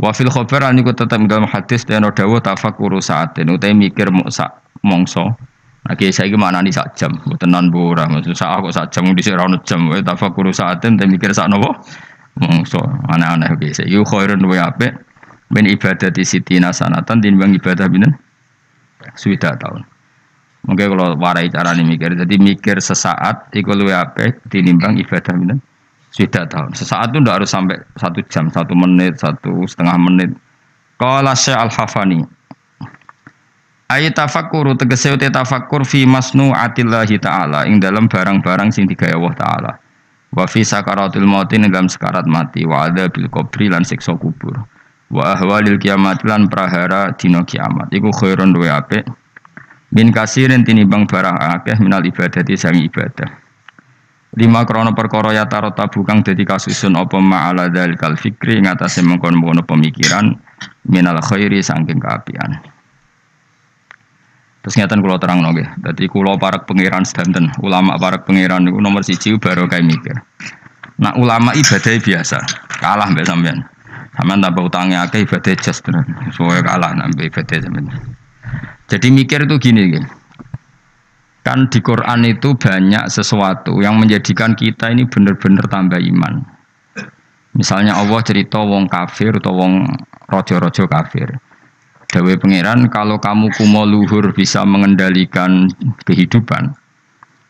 Wa fil khabar an iku tetep dalam hadis dan dawa tafakuru saatin utai mikir sak mongso. Nah, saya gimana nih sak jam, tenan bora, maksud saya aku sak jam di sini jam, tafakuru saatin, tapi mikir sak nopo, mongso, aneh-aneh kiai saya. Yuk khairun wa ibadah di siti nasanatan, bang ibadah binen, sudah tahun. Mungkin kalau warai cara nih mikir, jadi mikir sesaat, ikut luwe ape, tinimbang ibadah binen, sudah tahun. Sesaat itu tidak harus sampai satu jam, satu menit, satu setengah menit. Kalau Syekh Al-Hafani Ayat tafakkur tegese uti tafakkur fi masnu atillahi ta'ala ing dalam barang-barang sing digawe Allah taala. Wa fi sakaratul maut ing dalam sekarat mati wa ada bil kubri lan siksa kubur. Wa ahwalil kiamat lan prahara dina kiamat. Iku khairun duwe apik. Min kasirin tinimbang barang akeh minal ibadati sang ibadah. Lima krono perkara ya tarot tabukang dadi kasusun apa ma'ala kal fikri ing atase mengkon-mengkon pemikiran minal khairi saking kaapian Terus ngeten kula terang nggih. Dadi kula para pangeran sedanten, ulama para pangeran niku nomor siji baru kayak mikir. Nah ulama ibadah biasa, kalah mbak sampean. Sampean tambah utangnya akeh ibadah jas tenan. Soale kalah nambah ibadah sampean. Jadi mikir itu gini, gini. Kan di Quran itu banyak sesuatu yang menjadikan kita ini benar-benar tambah iman. Misalnya Allah cerita wong kafir atau wong rojo-rojo kafir. Dawe pangeran kalau kamu kumo luhur bisa mengendalikan kehidupan.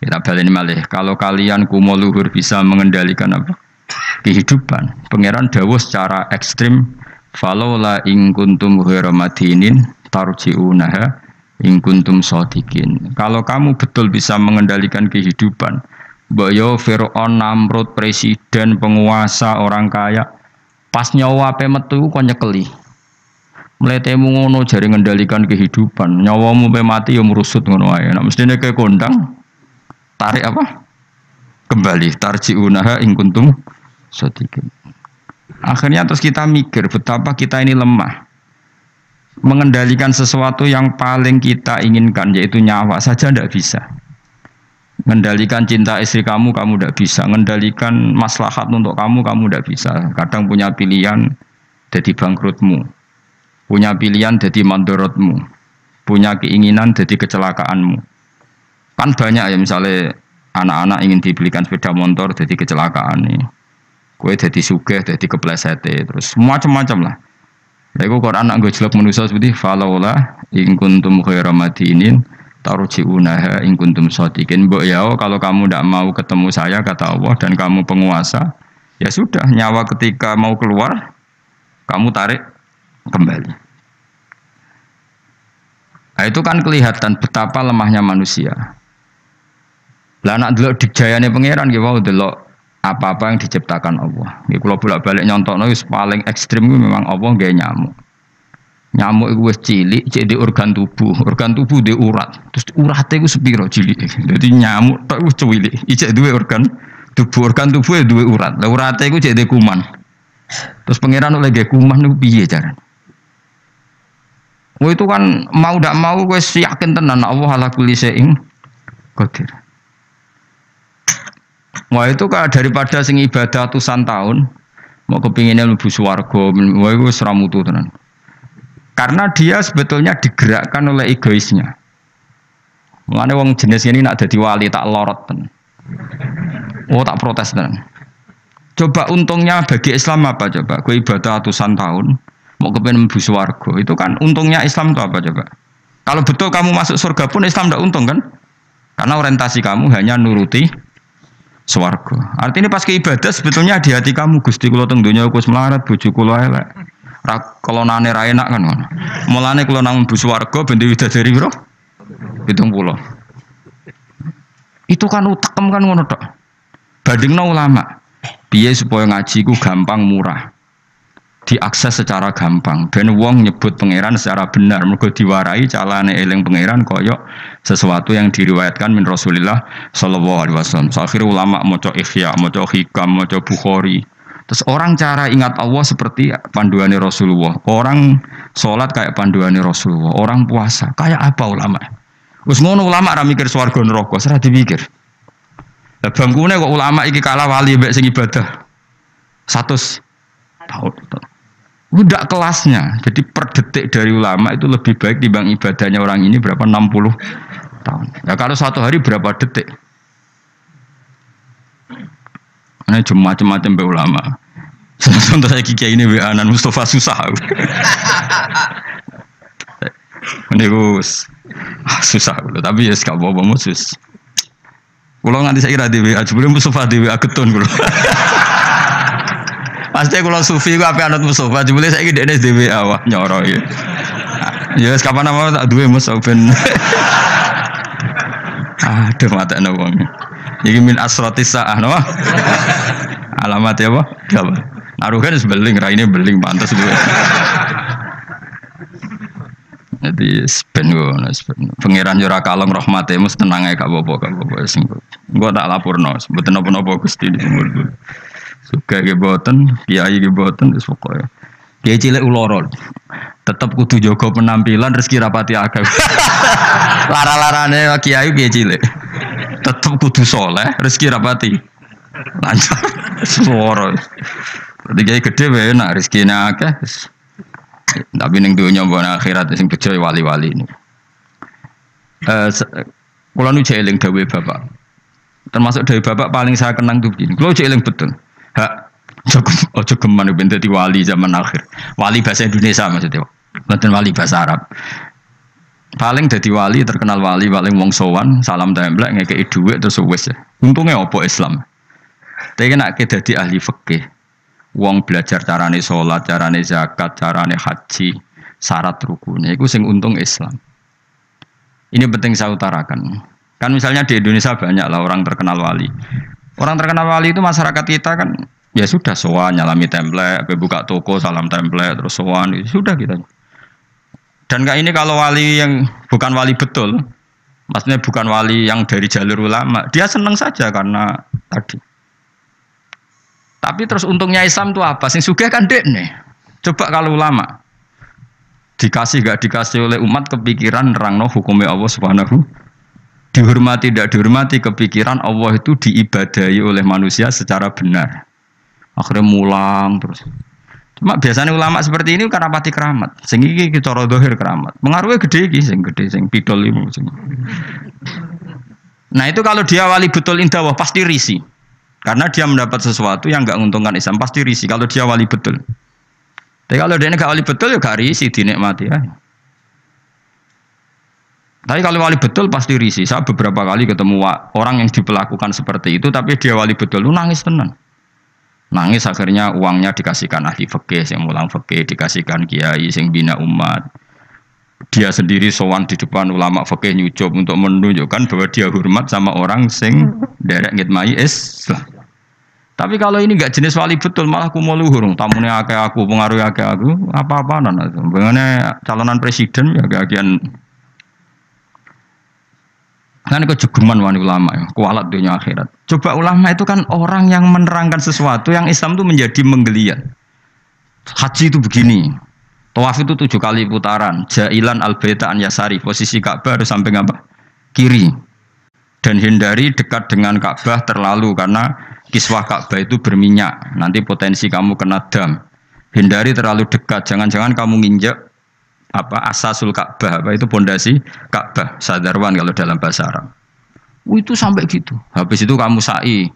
Kita balik malih. Kalau kalian kumo luhur bisa mengendalikan apa? Kehidupan. Pangeran dawo secara ekstrim. Falola ing kuntum madinin tarji'unaha In kuntum sodikin. Kalau kamu betul bisa mengendalikan kehidupan, Boyo Fir'aun, Namrud, presiden, penguasa, orang kaya, pas nyawa pe metu kok nyekeli. Mletemu ngono jari mengendalikan kehidupan. Nyawamu pe mati ya merusut ngono ae. Nah, mestine ke kondang tarik apa? Kembali tarjiunaha ing kuntum sodikin. Akhirnya terus kita mikir betapa kita ini lemah mengendalikan sesuatu yang paling kita inginkan yaitu nyawa saja tidak bisa. Mengendalikan cinta istri kamu kamu tidak bisa. Mengendalikan maslahat untuk kamu kamu tidak bisa. Kadang punya pilihan jadi bangkrutmu. Punya pilihan jadi mandorotmu. Punya keinginan jadi kecelakaanmu. Kan banyak ya misalnya anak-anak ingin dibelikan sepeda motor jadi kecelakaan nih. Kue jadi sugih jadi kepleset terus macam-macam lah iku Quran nak nggo jelek manusa seperti falaula in kuntum khaira madinin tarji'unaha in kuntum shadiqin. Mbok ya kalau kamu tidak mau ketemu saya kata Allah dan kamu penguasa, ya sudah nyawa ketika mau keluar kamu tarik kembali. Nah, itu kan kelihatan betapa lemahnya manusia. Lah nak delok dijayane pangeran nggih wau delok apa-apa yang diciptakan Allah. Ini kalau bolak-balik nyontok itu paling ekstrim memang Allah gak nyamuk. Nyamuk itu cilik jadi organ tubuh, organ tubuh di urat. Terus uratnya itu sepiro cilik. Jadi nyamuk tak itu cilik. Ijek dua organ tubuh, organ tubuh itu dua urat. Lah uratnya itu jadi kuman. Terus pangeran oleh gak kuman itu piye cara? Oh itu kan mau tidak mau gue yakin tenan Allah ala kulli qadir. Wah itu kan daripada sing ibadah tusan tahun mau kepinginnya lebih suwargo, wah itu seramutu tenan. Karena dia sebetulnya digerakkan oleh egoisnya. Mengenai wong jenis ini nak jadi wali tak lorot ten. Oh tak protes tenan. Coba untungnya bagi Islam apa coba? Gue ibadah ratusan tahun, mau kepengen lebih suwargo. Itu kan untungnya Islam itu apa coba? Kalau betul kamu masuk surga pun Islam tidak untung kan? Karena orientasi kamu hanya nuruti swargo. Artinya pas ke ibadah sebetulnya di hati kamu Gusti kula teng donya kus melarat bojo kula elek. Ra kelonane ra enak kan ngono. Mulane kula nang mlebu swarga ben widadari piro? 70. Itu kan utekem kan ngono tok. Bandingno ulama. Piye supaya ngaji ku gampang murah diakses secara gampang dan wong nyebut pangeran secara benar mergo diwarai calane eling pangeran koyok sesuatu yang diriwayatkan min Rasulillah sallallahu alaihi wasallam. Akhirnya ulama maca Ihya, maca Hikam, maca Bukhari. Terus orang cara ingat Allah seperti panduannya Rasulullah. Orang sholat kayak panduannya Rasulullah. Orang puasa kayak apa ulama? Wis ngono ulama ra mikir swarga neraka, ora dipikir. Lah bangkune kok ulama iki kalah wali mbek sing ibadah. Satu tahun. Udah kelasnya. Jadi per detik dari ulama itu lebih baik dibanding ibadahnya orang ini berapa 60 tahun. Ya kalau satu hari berapa detik? Ini cuma macam-macam be ulama. Contoh saya kiki ini WA Anan Mustafa susah. ini gus susah tapi ya sekarang bawa musus. Kalau nganti saya kira di WA, sebelum Mustafa di WA ketun kalau. Pasti kalau sufi gue apa anut Mustafa, jebule saya gede di WA wah nyoro ya. Ya kapan nama tak dua Mustafa Aduh mata ana wong. Iki min asratis saah no. Alamat ya apa? Apa? Naruhan beling, raine beling pantas dua. Jadi sepen gue, sepen. Pangeran jura kalong rahmate mus tenang aja kak bobo kak bobo. Gue tak lapor no, sebetulnya nopo nopo gusti di sumur Suka ke boten, kiai ke boten, terus pokoknya. Kiai cilik ulorol, tetap kudu jogo penampilan rezeki rapati akeh. Lara-larane kiai kiai cilik. Tetap kudu soleh, rezeki rapati lancar. Suara. Jadi kiai gede wae nak rezekine akeh. Tapi ning dunya mbok akhirat sing bejo wali-wali ini. Eh kula nu eling Bapak. Termasuk dari Bapak paling saya kenang tuh begini. Kula eling betul. Hak ojo geman ben dadi wali zaman akhir. Wali bahasa Indonesia maksudnya. Bukan wali bahasa Arab. Paling dadi wali terkenal wali paling wong sowan salam templek ngekei dhuwit terus wis. Untungnya opo Islam. Tapi ke dadi ahli fikih Wong belajar carane sholat, carane zakat, carane haji, syarat rukunnya. Itu sing untung Islam. Ini penting saya utarakan. Kan misalnya di Indonesia banyak lah orang terkenal wali. Orang terkenal wali itu masyarakat kita kan ya sudah sowan nyalami template, buka toko salam template terus sowan itu sudah kita. Dan kayak ini kalau wali yang bukan wali betul, maksudnya bukan wali yang dari jalur ulama, dia senang saja karena tadi tapi terus untungnya Islam itu apa? Sing sugih kan dek nih. Coba kalau ulama dikasih gak dikasih oleh umat kepikiran nerangno hukumnya Allah Subhanahu dihormati tidak dihormati kepikiran Allah itu diibadahi oleh manusia secara benar. Akhirnya mulang terus. Cuma biasanya ulama seperti ini karena pati keramat. Sing iki kita dohir keramat. Pengaruhnya gede iki sing gede sing pidol itu. Nah itu kalau dia wali betul indah pasti risi. Karena dia mendapat sesuatu yang nggak menguntungkan Islam pasti risi kalau dia wali betul. Tapi kalau dia nggak wali betul ya gak risi dinikmati ya. Tapi kalau wali betul pasti risi. Saya beberapa kali ketemu orang yang diperlakukan seperti itu, tapi dia wali betul, lu nangis tenang. Nangis akhirnya uangnya dikasihkan ahli fikih, yang mulang fikih, dikasihkan kiai, yang bina umat. Dia sendiri sowan di depan ulama fikih nyucup untuk menunjukkan bahwa dia hormat sama orang sing derek ngitmai Islam. Tapi kalau ini gak jenis wali betul malah aku mau luhur, tamunya akeh aku, pengaruh akeh aku, apa-apa nana. Bagaimana calonan presiden ya kagian Kan kok jugeman wani ulama ya, kualat dunia akhirat. Coba ulama itu kan orang yang menerangkan sesuatu yang Islam itu menjadi menggeliat. Haji itu begini, Tawaf itu tujuh kali putaran. Jailan al an yasari. Posisi Ka'bah harus sampai apa? Kiri. Dan hindari dekat dengan Ka'bah terlalu karena kiswah Ka'bah itu berminyak. Nanti potensi kamu kena dam. Hindari terlalu dekat. Jangan-jangan kamu nginjak apa asasul Ka'bah apa itu pondasi Ka'bah sadarwan kalau dalam bahasa Arab. Itu sampai gitu. Habis itu kamu sa'i.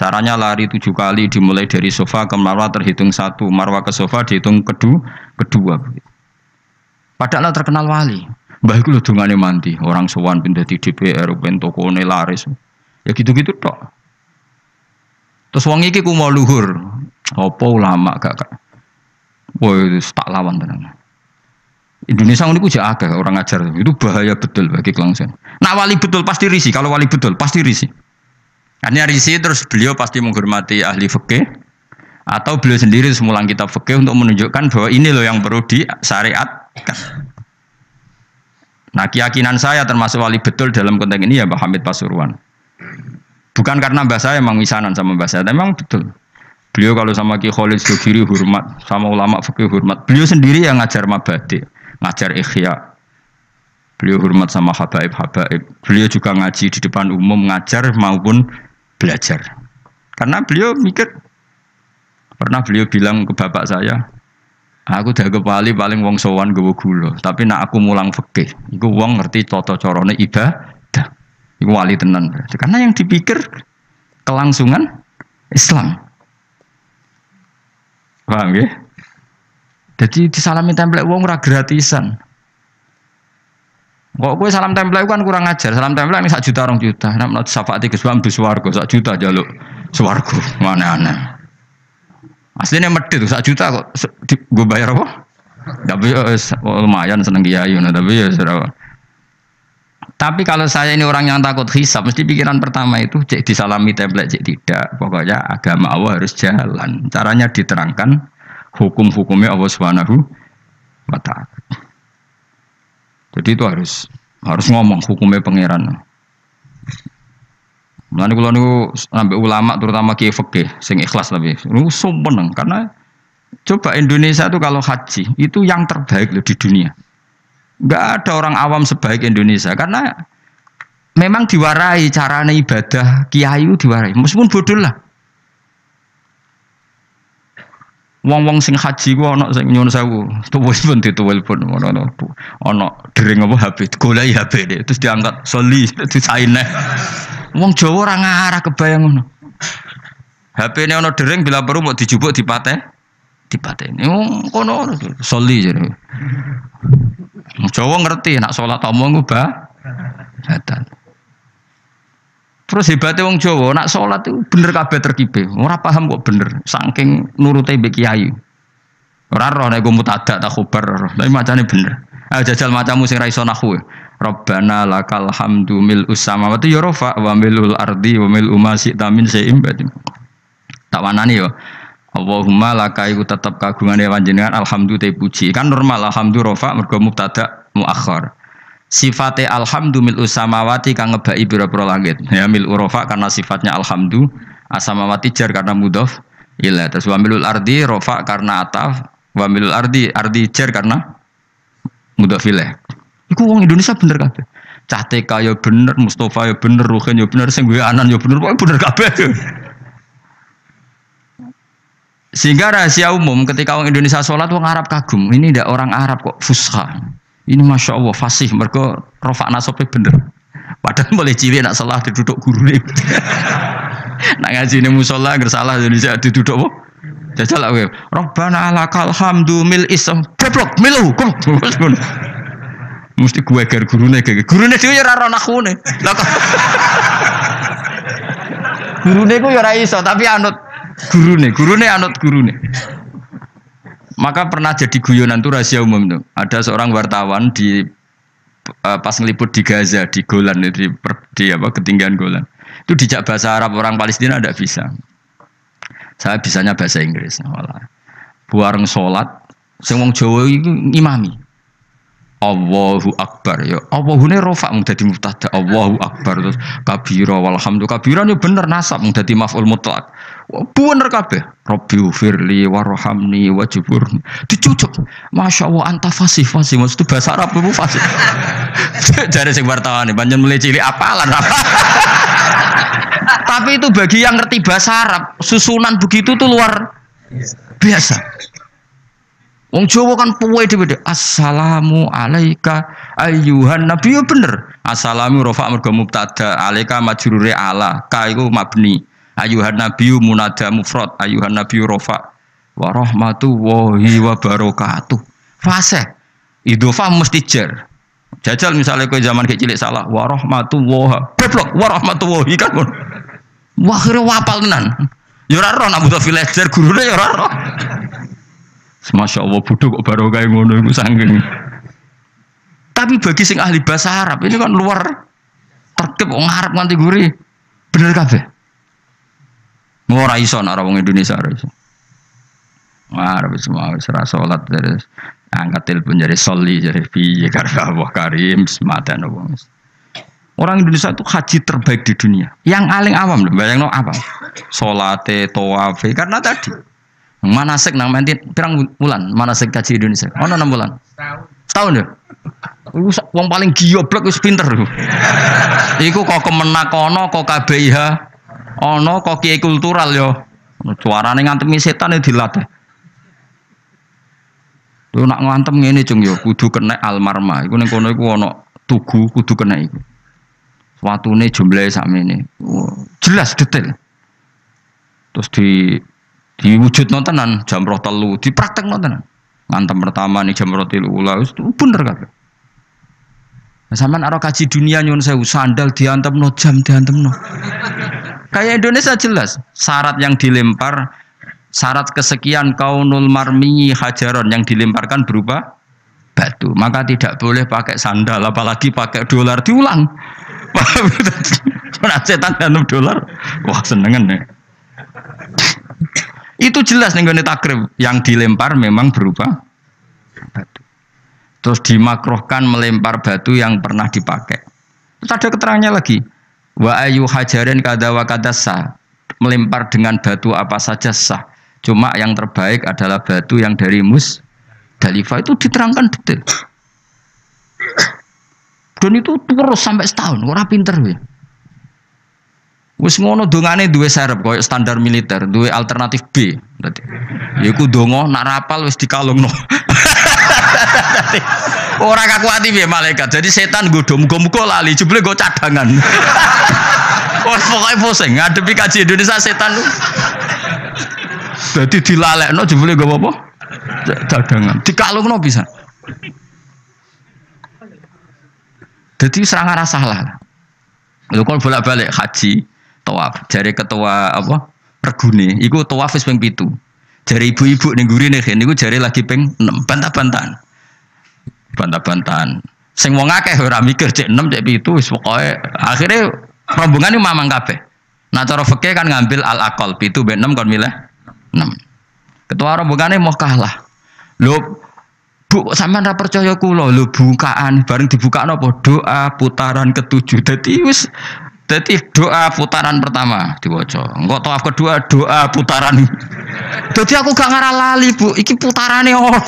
Caranya lari tujuh kali dimulai dari sofa ke marwah terhitung satu, marwah ke sofa dihitung kedua, kedua. Padahal terkenal wali. Mbah itu dungane mandi, orang sowan pindah di DPR, ben tokone laris. Ya gitu-gitu tok. Terus wong iki ku mau luhur. Apa ulama gak kak? Woi, tak lawan tenan. Indonesia ini kuja agak orang ajar itu bahaya betul bagi kelangsungan. Nah wali betul pasti risi. Kalau wali betul pasti risi. Artinya risi terus beliau pasti menghormati ahli fikih atau beliau sendiri semulang kitab fikih untuk menunjukkan bahwa ini loh yang perlu disyariatkan. Nah keyakinan saya termasuk wali betul dalam konteks ini ya Pak Hamid Pasuruan. Bukan karena mbak saya memang misanan sama mbak saya, memang betul. Beliau kalau sama Ki Khalid Sugiri hormat, sama ulama fikih hormat. Beliau sendiri yang ngajar mabadi, ngajar ikhya. Beliau hormat sama habaib-habaib. Beliau juga ngaji di depan umum, ngajar maupun belajar. Karena beliau mikir, pernah beliau bilang ke bapak saya, Aku dianggap wali paling wong sowan gue gula, tapi nak aku mulang fikih, iku wong ngerti tata carane ibadah. Iku wali tenan. Karena yang dipikir kelangsungan Islam. Paham ya? Jadi disalami template wong ora gratisan. Kok gue salam template kan kurang ajar. Salam template ini sak juta orang juta. Nek menurut syafaat Gus Bam dus warga sak juta jaluk swarga. Mana aneh. Aslinya medit sak juta kok gue bayar apa? Tapi ya lumayan seneng kiai tapi ya serah. Tapi kalau saya ini orang yang takut hisap, mesti pikiran pertama itu cek disalami template cek tidak. Pokoknya agama Allah harus jalan. Caranya diterangkan hukum-hukumnya Allah Subhanahu wa taala. Jadi itu harus harus ngomong hukumnya pangeran. Mulane kula niku sampai ulama terutama kiai fikih sing ikhlas tapi niku seneng karena coba Indonesia itu kalau haji itu yang terbaik loh di dunia. Enggak ada orang awam sebaik Indonesia karena memang diwarai carane ibadah kiai diwarai meskipun bodoh lah. Wong-wong sing haji ku ana sing nyuwun sewu, tuwis pun dituwil pun ana ana dering apa HP, golek HP terus diangkat soli disaine. Wong Jawa ora ngarah kebayang ngono. HP ini ana dering bila perlu mau dijupuk dipateh dipateni. Wong kono soli jare. Jawa ngerti nak salat omong ku ba. Terus hebatnya wong Jawa, nak sholat itu bener kabeh terkibe. Ora paham kok bener, saking nurute mbek kiai. Ora roh nek mutadak tak khubar, tapi macane bener. Ayo jajal macamu sing ra iso nahwu. Rabbana lakal hamdu mil usamawati ya rafa wa milul ardi wa mil umasi tamin seim batim. Tak wanani yo. Allahumma laka iku tetep kagungane panjenengan alhamdulillah puji. Kan normal alhamdulillah rafa mergo mubtada muakhir. Sifate alhamdu mil usamawati kang ngebai pira-pira langit. Ya mil urofa karena sifatnya alhamdu, asamawati jar karena mudhof ila. Terus wa milul ardi rofa karena ataf, wa milul ardi ardi jar karena mudhof ilaih. Iku wong Indonesia bener kabeh. Cah TK ya bener, Mustafa ya bener, Ruhin ya bener, sing gue anan ya bener, pokoknya bener kabeh. Sehingga rahasia umum ketika orang Indonesia sholat, orang Arab kagum. Ini tidak orang Arab kok fusha. Ini masya Allah fasih, mereka rofak nasabnya bener. Padahal boleh cilik nak salah duduk guru nih. nak ngaji nih musola salah Indonesia duduk apa? Jajal lah Robbana alakal hamdu mil isam Beblok milu kok. Mesti gue ger gurune gege. Gurune dhewe ya ora nakune. Lah kok. Gurune ku ya ora iso tapi anut gurune, gurune anut gurune. Maka pernah jadi guyonan tuh rahasia umum tuh. Ada seorang wartawan di uh, pas ngeliput di Gaza di Golan di, di apa ketinggian Golan. Itu dijak bahasa Arab orang Palestina ada bisa. Saya bisanya bahasa Inggris. Malah. Buareng sholat, sing wong Jawa itu imami. Allahu Akbar ya. Allahune rofa mung dadi mubtada. Allahu Akbar terus kabira walhamdulillah. Kabira yo bener nasab mung dadi maf'ul mutlak. Bener kabeh. Rabbi firli warhamni wajburni. Dicucuk. Masya Allah anta fasih fasih. Bahasa Arab itu fasih. Jare sing wartawan banyak mulai cilik apalan apa. Tapi itu bagi yang ngerti bahasa Arab, susunan begitu tuh luar biasa. Wong Jawa kan puwe dhewe. Assalamu alayka ayyuhan nabi ya bener. Assalamu rafa mergo mubtada, alayka majrure ala, ka iku mabni. Ayyuhan nabi munada mufrad, ayyuhan nabi rafa wa rahmatullahi wa barakatuh. Fase. Idhofah mesti jar. Jajal misalnya kowe zaman kayak cilik salah wa rahmatullah. Goblok wa rahmatullahi kan. Wah kira wapal tenan. Ya ora roh nak butuh gurune ya ora. Masya Allah bodoh kok baru kayak ngono itu sanggeng. Tapi bagi sing ahli bahasa Arab ini kan luar tertib wong Arab nganti gurih. Bener kabeh. Ora iso wong Indonesia ora iso. Arab semua ora salat terus angkat telepon jadi soli jadi piye karena Allah Karim sematan wong. Orang Indonesia itu haji terbaik di dunia. Yang paling awam, bayang no apa? Solate, toafe, karena tadi Manasik nang menti pirang bulan manasik kaji Indonesia. Ono 6 bulan. Setahun. Ya. Wong paling goblok wis pinter iku. Iku kok kemenak ono kok KBIH ono kok kiai kultural yo. Suarane ngantemi setan ya dilatih. Yo nak ngantem ngene cung yo kudu kena almarma. Iku ning kono iku ana tugu kudu kena iku. Watune jumlahe sakmene. Jelas detail. Terus di diwujud tenan jam roh telu. Dipraktek tenan. Ngantem pertama nih jam roh telu. Ula wis bener kabeh. Nah, aro kaji dunia nyun sewu. Sandal diantemno jam diantemno. Kayak Indonesia jelas. Syarat yang dilempar syarat kesekian kaunul marmi hajaron. Yang dilemparkan berupa batu. Maka tidak boleh pakai sandal apalagi pakai dolar. Diulang. Setan dan dolar. Wah senengan nih itu jelas nih gue takrib. Yang dilempar memang berupa batu. Terus dimakrohkan melempar batu yang pernah dipakai. Terus ada keterangannya lagi. Wa ayu hajarin kada wa kada sah. Melempar dengan batu apa saja sah. Cuma yang terbaik adalah batu yang dari mus Dalifa itu diterangkan detail. Dan itu terus sampai setahun, orang pinter ya. Wis ngono dongane duwe serep koyo standar militer, duwe alternatif B. Dadi yaiku donga nak rapal wis dikalungno. Ora kakuati piye malaikat. Jadi setan nggodho muga-muga lali jebule go cadangan. Wes pokoke pusing ngadepi kaji Indonesia setan. Jadi dilalekno jebule gak apa-apa? Dagangan. Dikalungno bisa. Jadi serangan rasa salah. Lho kalau bolak-balik haji, tawaf, jari ketua apa? Regune, iku tawaf wis ping 7. Jari ibu-ibu ning gurine kene niku jari lagi ping 6, bantah-bantahan. Bantah-bantahan. Sing wong akeh ora mikir cek 6 cek 7 wis pokoke akhirnya rombongan ini mamang kabeh. Nah cara fikih kan ngambil al akal, 7 ben 6 kon milih 6. Ketua rombongannya mau kalah. Lho Bu, sampean ra percaya kula lho bukaan bareng dibuka napa doa putaran ketujuh. Dadi wis dadi doa putaran pertama diwaca. Engko tawaf kedua doa putaran. Dadi aku gak ngarah lali, Bu. Iki putarane ono.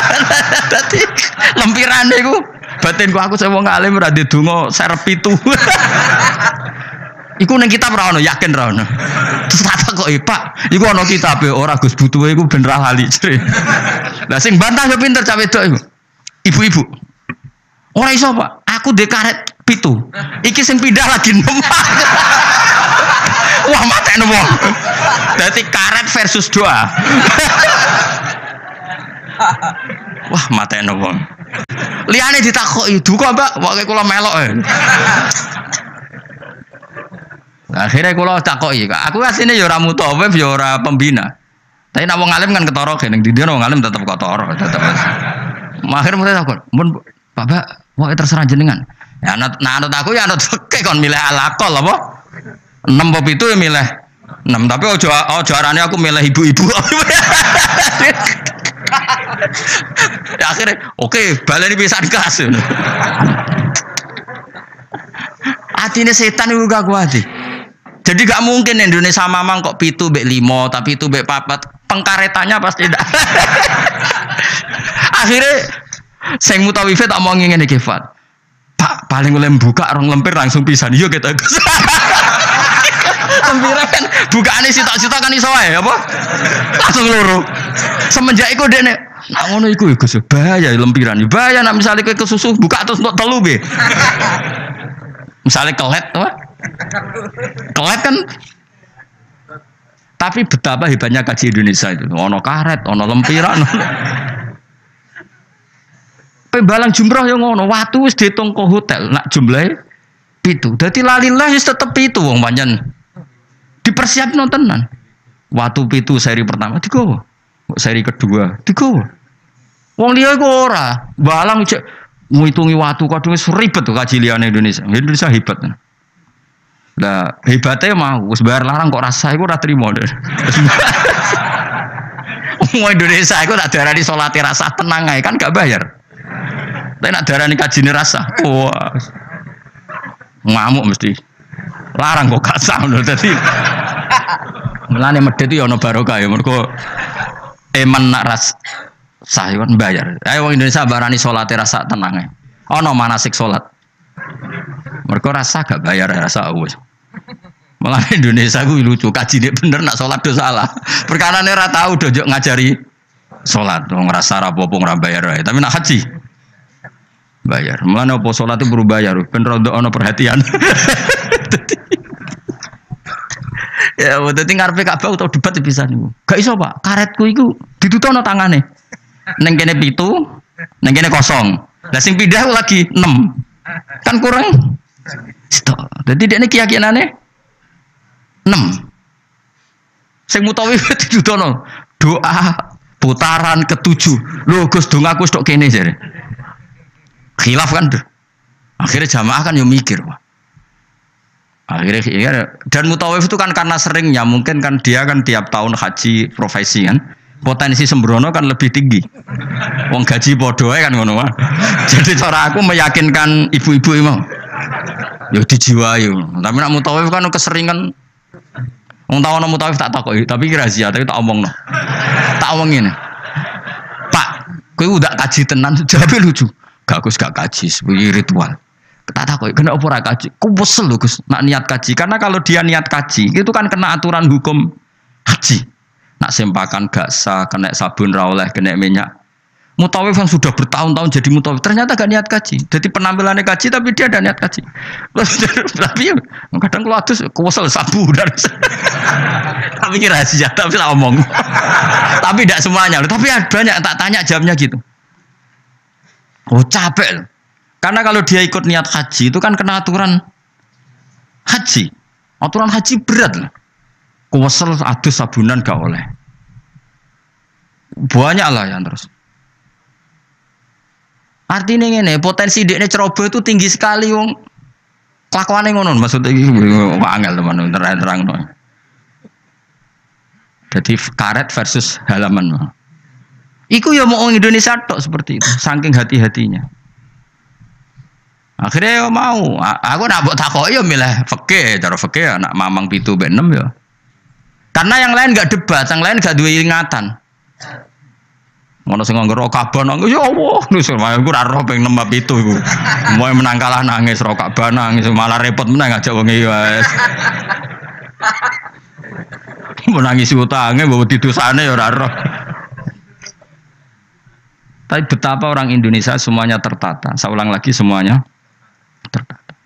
Dadi lempirane iku batinku aku saya wong alim ora ndedonga serep itu. Iku neng kitab ra ono, yakin ra ono. Terus kata kok eh, Pak, iku ono kitab e ora Gus butuhe iku ben lali. Lah sing bantah yo pinter cah wedok iku. Ibu-ibu. Ora iso Pak, aku de karet pitu. Iki sing pindah lagi nem. Wah matene wong. Dadi karet versus doa. Wah matene wong. Liane ditakoki, "Duka, Mbak?" Pokoke kula melok. e. Akhirnya kalau tak kok iya, aku aslinya ya orang mutawif ya orang pembina. Tapi nak wong alim kan ketoro kan, di dia wong alim tetap ketoro, tetap. Akhirnya mulai takut, mun bapak mau terserah jenengan. Ya nah anut aku ya anut oke kon milih alakol apa? Enam pop itu ya milih enam, tapi ojo ojo arane aku milih ibu-ibu. ya akhirnya oke balik ini bisa dikasih. Hatinya setan itu gak kuat. Jadi gak mungkin Indonesia mamang kok pitu bek limo, tapi itu bek papat. Pengkaretannya pasti tidak. Akhirnya saya mutawife tak mau ngingin kifat. Paling oleh buka orang lempir langsung pisan. Iya kita. Lempirnya kan bukaannya sitok-sitok kan iso ya apa? Langsung loro. Semenjak itu dia Nah, ngono iku ya Gus, bahaya lempiran. Bahaya nak misalnya ke susu buka terus untuk telu be. Misalnya kelet apa? Kelet kan tapi betapa hebatnya kaji Indonesia itu. Ono karet, ono lempiran. Pembalang jumroh yang ngono, waktu wis dihitung ke hotel, nak jumlahe pitu. Dadi lalilah wis tetep pitu wong panjen. Dipersiap nontonan. Waktu pitu seri pertama digowo. Seri kedua digowo. Wong liya iku ora. Balang cek ngitungi waktu kadung wis ribet tuh kaji Indonesia. Indonesia hebat. Lah hebatnya mau wis bayar larang kok rasa iku ora trimo. Wong Indonesia iku tak darani salat rasa tenang ae kan gak bayar. Tapi nak darani kajine rasa. Wah. Ngamuk mesti. Larang kok gak sah lho dadi. Mulane medhit yo ono barokah ya mergo eman nak ras yo kan bayar. Ayo wong Indonesia barani salat rasa tenang ae. Ono manasik salat. Mereka rasa gak bayar rasa wis. Malah Indonesia gue lucu kaji dia bener nak sholat dosa salah. Perkara ora tahu dojo ngajari sholat, ngerasa rapopo ora bayar wae. Tapi nak haji bayar. Mulane apa sholat itu perlu bayar, ben rondo ono perhatian. ya, dadi ngarepe Ka'bah utawa debat bisa niku. Gak iso, Pak. Karetku iku ditutono tangane. Neng kene pitu, neng kene kosong. Lah sing pindah lagi 6. Kan kurang. Stok. Dadi dekne keyakinane 6. Sing mutawi ditutono doa putaran ketujuh. Lho Gus dongaku stok kene jare. Khilaf kan tuh. Akhirnya jamaah kan yang mikir, Pak. Akhirnya ya, dan mutawif itu kan karena seringnya mungkin kan dia kan tiap tahun haji profesi kan potensi sembrono kan lebih tinggi. Wong gaji podo kan ngono. Jadi cara aku meyakinkan ibu-ibu emang. Ya dijiwai. Tapi nak mutawif kan keseringan Wong nama mutawif tak takoki, tapi rahasia, tapi tak omong no. Tak omong ini. Pak, kowe udah kaji tenan, jawabnya lucu. Gak Gus gak kaji, sebagai ritual. Tak takoki, kena apa kaji? Ku wesel lho Gus, nak niat kaji. Karena kalau dia niat kaji, itu kan kena aturan hukum haji. Nak sempakan gak sah, kena sabun rawleh, kena minyak Mutawif yang sudah bertahun-tahun jadi mutawif ternyata gak niat kaji. Jadi penampilannya kaji tapi dia ada niat kaji. tapi ya, kadang kalau adus kuwasal sabu dan tapi kira rahasia tapi tak omong. tapi tidak semuanya. Tapi banyak tak tanya jamnya gitu. Oh capek. Karena kalau dia ikut niat haji itu kan kena aturan haji. Aturan haji berat lah. Kuwasal adus sabunan gak oleh. Banyak lah yang terus. Artinya ini potensi dekne ceroboh itu tinggi sekali wong. Kelakuane ngono maksudnya iki angel teman terang terang. Jadi karet versus halaman. Iku ya mau Indonesia tok seperti itu, saking hati-hatinya. Akhirnya ya mau, aku nak buat takok ya milih fakih, cara fakih anak mamang pitu benem ya. Karena yang lain gak debat, yang lain gak dua ingatan. Ngono sing nganggo kaban nangis ya Allah, nus malah ora roh ping 6 itu iku. Mau menang kalah nangis ro kaban nangis malah repot menang ngajak wong wis. Menangis utange bawa didosane ya ora roh. Tapi betapa orang Indonesia semuanya tertata. Saya ulang lagi semuanya tertata.